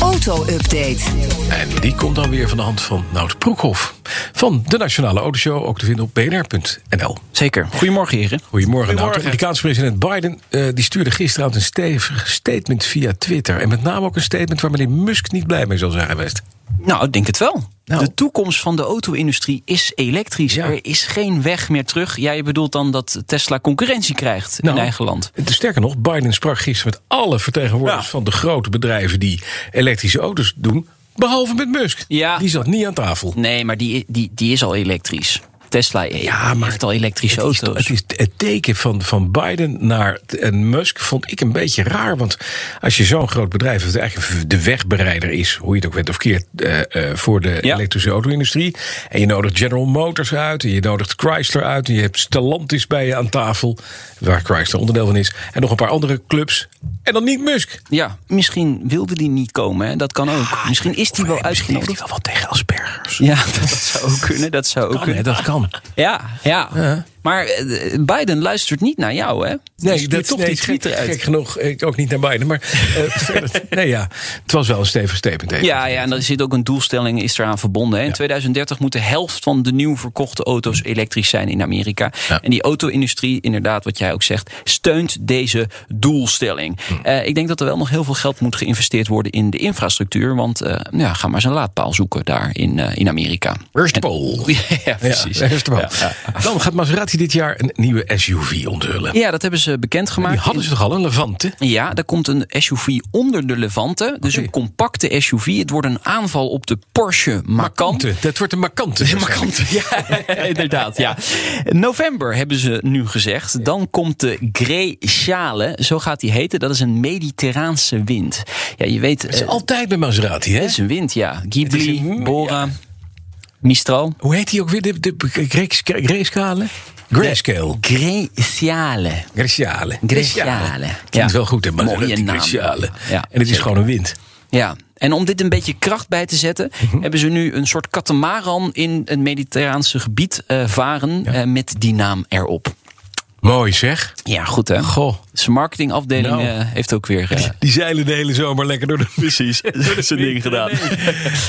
Auto-update. En die komt dan weer van de hand van Nout Broekhoff. Van de Nationale Autoshow, ook te vinden op bnr.nl. Zeker. Goedemorgen, heren. Goedemorgen, Nout. De Amerikaanse president Biden uh, die stuurde gisteravond een stevig statement via Twitter. En met name ook een statement waar meneer Musk niet blij mee zal zijn geweest. Nou, ik denk het wel. Nou. De toekomst van de auto-industrie is elektrisch. Er is geen weg meer terug. Jij bedoelt dan dat Tesla concurrentie krijgt nou, in eigen land. Sterker nog, Biden sprak gisteren met alle vertegenwoordigers van de grote bedrijven die elektrische auto's doen. Behalve met Musk. Ja. Die zat niet aan tafel. Nee, maar die, die, die is al elektrisch. Tesla ja, maar heeft al elektrische het auto's. Is, het, is het teken van, van Biden naar en Musk vond ik een beetje raar. Want als je zo'n groot bedrijf, dat eigenlijk de wegbereider is, hoe je het ook bent of keert, uh, uh, voor de ja. elektrische auto-industrie. En je nodigt General Motors uit, en je nodigt Chrysler uit, en je hebt Stellantis bij je aan tafel, waar Chrysler onderdeel van is. En nog een paar andere clubs. En dan niet Musk. Ja, misschien wilde die niet komen, hè? dat kan ook. Misschien is die wel uitgenodigd. Misschien wel wat tegen Aspergers. Ja, dat zou ook kunnen. Dat zou ook kan, kunnen. Hè, dat kan. Ja, ja, ja. Maar Biden luistert niet naar jou, hè? Nee, dat toch nee, niet gek, gek genoeg. Ik ook niet naar Biden. Maar uh, nee, ja, het was wel een stevig statement. Ja, ja, en er zit ook een doelstelling is eraan verbonden. Hè. In ja. 2030 moet de helft van de nieuw verkochte auto's elektrisch zijn in Amerika. Ja. En die auto-industrie, inderdaad, wat jij ook zegt, steunt deze doelstelling. Hm. Uh, ik denk dat er wel nog heel veel geld moet geïnvesteerd worden in de infrastructuur. Want uh, ja, ga maar eens een laadpaal zoeken daar in, in Amerika. Where's the pole? ja, precies. Ja, the pole? Dan gaat dit jaar een nieuwe SUV onthullen. Ja, dat hebben ze bekendgemaakt. Die hadden ze toch al, een Levante? Ja, er komt een SUV onder de Levante. Dus okay. een compacte SUV. Het wordt een aanval op de Porsche Macan. Dat wordt een markante. Een markante, ja, inderdaad. Ja. November hebben ze nu gezegd. Dan komt de Greciale, zo gaat die heten. Dat is een mediterraanse wind. Ja, je weet... Het is uh, altijd bij Maserati, hè? Het is een wind, ja. Ghibli, een, Bora... Ja. Mistral. Hoe heet die ook weer? De, de, de? Grayscale. Greciale. Greciale. Greciale. Ja. wel goed, hè? Maar Mooie naam. Greciale. Ja, en het is gewoon een wind. Ja. En om dit een beetje kracht bij te zetten, mm -hmm. hebben ze nu een soort katamaran in het mediterraanse gebied uh, varen ja. uh, met die naam erop. Mooi zeg. Ja, goed hè. Goh. Zijn marketingafdeling nou. uh, heeft ook weer... Uh, die zeilen de hele zomer lekker door de... Precies, zijn ding gedaan.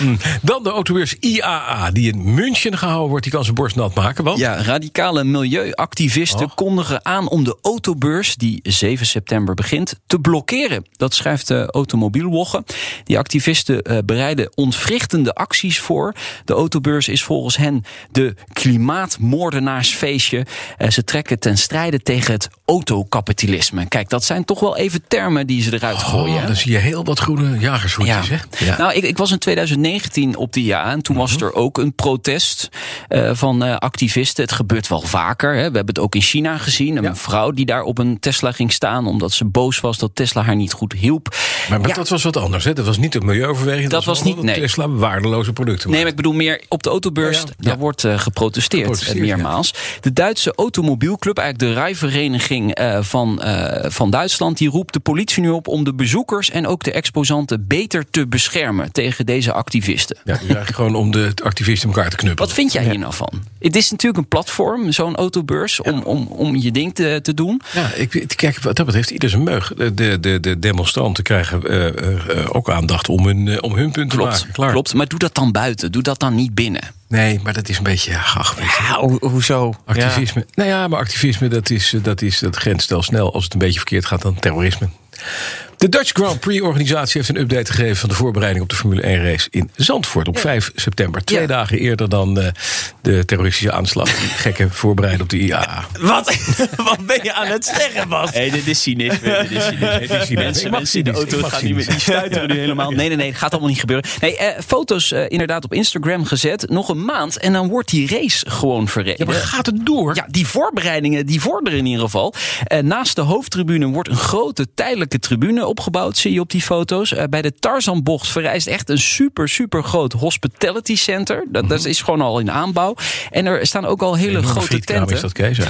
Nee. Dan de autobeurs IAA, die in München gehouden wordt. Die kan zijn borst nat maken, want... Ja, radicale milieuactivisten oh. kondigen aan om de autobeurs... die 7 september begint, te blokkeren. Dat schrijft de Automobielwogge. Die activisten uh, bereiden ontwrichtende acties voor. De autobeurs is volgens hen de klimaatmoordenaarsfeestje. ze trekken ten strijde tegen het autokapitalisme. Kijk, dat zijn toch wel even termen die ze eruit gooien. Oh, dan zie je heel wat groene jagershoedjes, ja. hè? Ja. Nou, ik, ik, was in 2019 op die ja en toen was er ook een protest uh, van uh, activisten. Het gebeurt wel vaker. Hè. We hebben het ook in China gezien. Een ja. vrouw die daar op een Tesla ging staan omdat ze boos was dat Tesla haar niet goed hielp. Maar, maar dat was wat anders, hè? Dat was niet het milieuoverweging. Dat, dat was niet, nee. Tesla waardeloze producten. Nee, maar ik bedoel meer op de autobeurs. Daar wordt uh, geprotesteerd, geprotesteerd meermaals. De Duitse automobielclub, eigenlijk de rijvereniging van van Duitsland. Die roept de politie nu op om de bezoekers en ook de exposanten beter te beschermen tegen deze activisten. Ja, dus eigenlijk gewoon om de activisten elkaar te knuppelen. Wat vind jij hier nou van? Het is natuurlijk een platform, zo'n autobeurs, om, om, om je ding te, te doen. Ja, ik, kijk, wat dat betreft, ieder zijn meug. De, de, de demonstranten krijgen uh, uh, ook aandacht om hun, uh, om hun punt klopt, te maken. Klaar. Klopt, maar doe dat dan buiten. Doe dat dan niet binnen. Nee, maar dat is een beetje. Ach, ja, ho hoezo? Activisme. Ja. Nou ja, maar activisme dat is, dat is dat grenst al snel als het een beetje verkeerd gaat dan terrorisme. De Dutch Grand Prix-organisatie heeft een update gegeven van de voorbereiding op de Formule 1-race in Zandvoort op 5 september. Twee ja. dagen eerder dan uh, de terroristische aanslag. Die gekke voorbereiding op de IAA. Wat? Wat ben je aan het zeggen, Bas? Hey, dit is cynisme. Dit is cynisme. Dit is cynisme. Mensen, mensen de auto gaan niet meer. Die stuiten nu helemaal. Nee, nee, nee. Het gaat allemaal niet gebeuren. Nee, uh, foto's uh, inderdaad op Instagram gezet. Nog een maand en dan wordt die race gewoon verreden. Ja, maar gaat het door? Ja, die voorbereidingen die vorderen in ieder geval. naast de hoofdtribune wordt een grote tijdelijke tribune opgebouwd, zie je op die foto's. bij de Tarzanbocht verrijst echt een super, super groot hospitality center. Dat, dat is gewoon al in aanbouw. En er staan ook al hele grote tenten. is dat, Kees?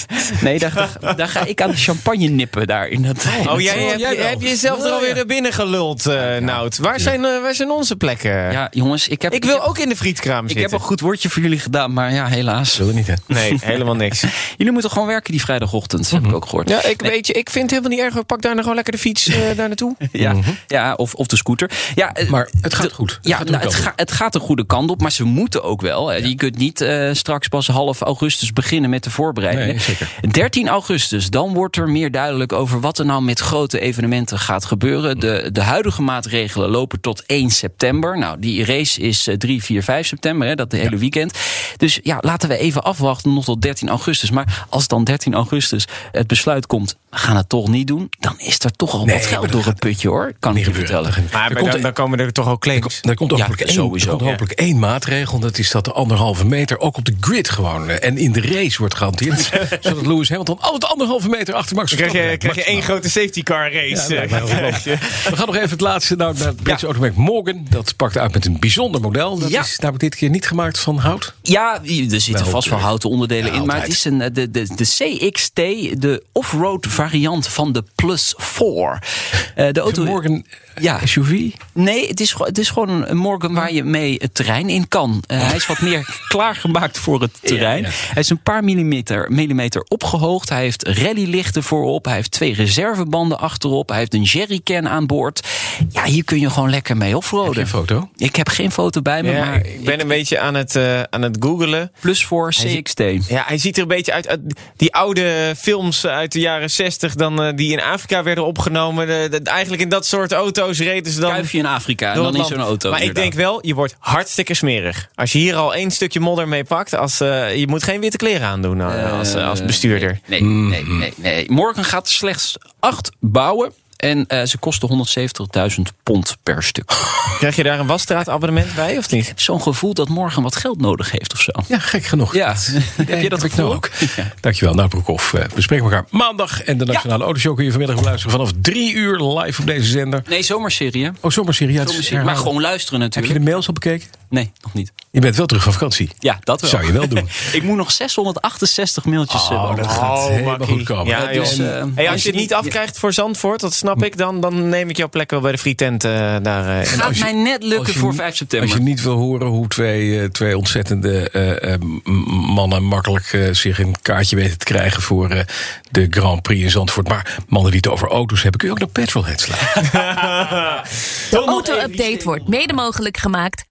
nee, daar, daar, ga ik aan de champagne nippen daar. In dat, oh, jij, hebt, jij heb jezelf er alweer naar binnen geluld, uh, Nout. Waar zijn, uh, waar zijn onze plekken? Ja, jongens, ik heb... Ik wil ook in de frietkraam zitten. Ik heb een goed woordje voor jullie gedaan, maar ja, helaas. Zullen niet, hè? Nee, helemaal niks. jullie moeten gewoon werken die vrijdagochtend, heb ik mhm. ook gehoord. Ja, ik, weet je, ik vind het helemaal niet erg. Pak daar nog gewoon lekker de fiets uh, daar naartoe. ja, mhm. ja of, of de scooter. Ja, maar het gaat goed. Het ja, gaat nou, het, ga, het, gaat de goede kant op, maar ze moeten ook wel. Je kunt niet straks pas half augustus beginnen met de voorbereidingen. Nee, zeker. 13 augustus, dan wordt er meer duidelijk over wat er nou met grote evenementen gaat gebeuren. De, de huidige maatregelen lopen tot 1 september. Nou, die race is 3, 4, 5 september, hè, dat de hele weekend. Dus ja, laten we even afwachten nog tot 13 augustus. Maar als dan 13 augustus het besluit komt, we gaan het toch niet doen, dan is er toch al wat geld door het putje hoor. Kan ik je vertellen. Maar, maar dan, dan, komen er toch ook claims. Er komt hopelijk, ja, één, sowieso. Er komt hopelijk één maatregel. Dat is dat de anderhalve meter ook op de grid gewoon eh, en in de race wordt gehanteerd. zodat Lewis Hamilton altijd anderhalve meter achter Max Verstappen. Krijg je, krijg je één grote safety car race. Ja, we gaan nog even het laatste nou, naar het Britse automerk Morgan. Dat pakt uit met een bijzonder model. Dat is namelijk dit keer niet gemaakt van hout. Ja, er zitten vast wel houten onderdelen in. Maar het is een, de, de, de CXT, de off-road variant van de Plus 4. Uh, de auto... Morgan ja. SUV? Nee, het is, het is gewoon een Morgan waar je mee het terrein in kan. Uh, hij is wat meer klaargemaakt voor het terrein. Hij is een paar millimeter, millimeter opgehoogd. Hij heeft rallylichten voorop. Hij heeft twee reservebanden achterop. Hij heeft een jerrycan aan boord. Ja, hier kun je gewoon lekker mee offroaden. Heb je een foto? Ik heb geen foto bij me, maar... Ik ben een beetje aan het, uh, aan het googelen. Plus voor CXT. ja, hij ziet er een beetje uit, uit, Die oude films uit de jaren 60 dan, uh, die in Afrika werden opgenomen. De, de, eigenlijk in dat soort auto's auto's reden ze dan... Kuifje in Afrika en dan in zo'n auto. Maar ik denk wel, je wordt hartstikke smerig. Als je hier al één stukje modder mee pakt, als, uh, je moet geen witte kleren aandoen uh, als, als bestuurder. Nee, nee, nee, nee, Morgen gaat er slechts acht bouwen. En uh, ze kosten 170.000 pond per stuk. Krijg je daar een wasstraatabonnement bij of niet? Ik heb zo'n gevoel dat morgen wat geld nodig heeft of zo. Ja, gek genoeg. Ja. heb je dat gevoel ook? Ja. Dankjewel, nou Broekhoff. Uh, we spreken elkaar maandag. En de Nationale ja. Autoshow kun je vanmiddag beluisteren vanaf drie uur live op deze zender. Nee, zomerserie. Oh, zomerserie. Ja, zomerserie. Maar gewoon luisteren natuurlijk. Heb je de mails al bekeken? Nee, nog niet. Je bent wel terug van vakantie. Ja, dat wel. Zou je wel doen. ik moet nog 668 mailtjes oh, dat gaat oh, helemaal goed komen. Ja, dus, uh, hey, als je het niet afkrijgt voor Zandvoort, dat snap ik, dan, dan neem ik jouw plek wel bij de frietent uh, daar. Uh, Gaat mij net lukken voor 5 september. Als je niet wil horen hoe twee, twee ontzettende mannen makkelijk zich een kaartje weten te krijgen voor de Grand Prix in Zandvoort. Maar mannen die het over auto's hebben, kun je ook naar Petrolhead slaan. de auto-update wordt mede mogelijk gemaakt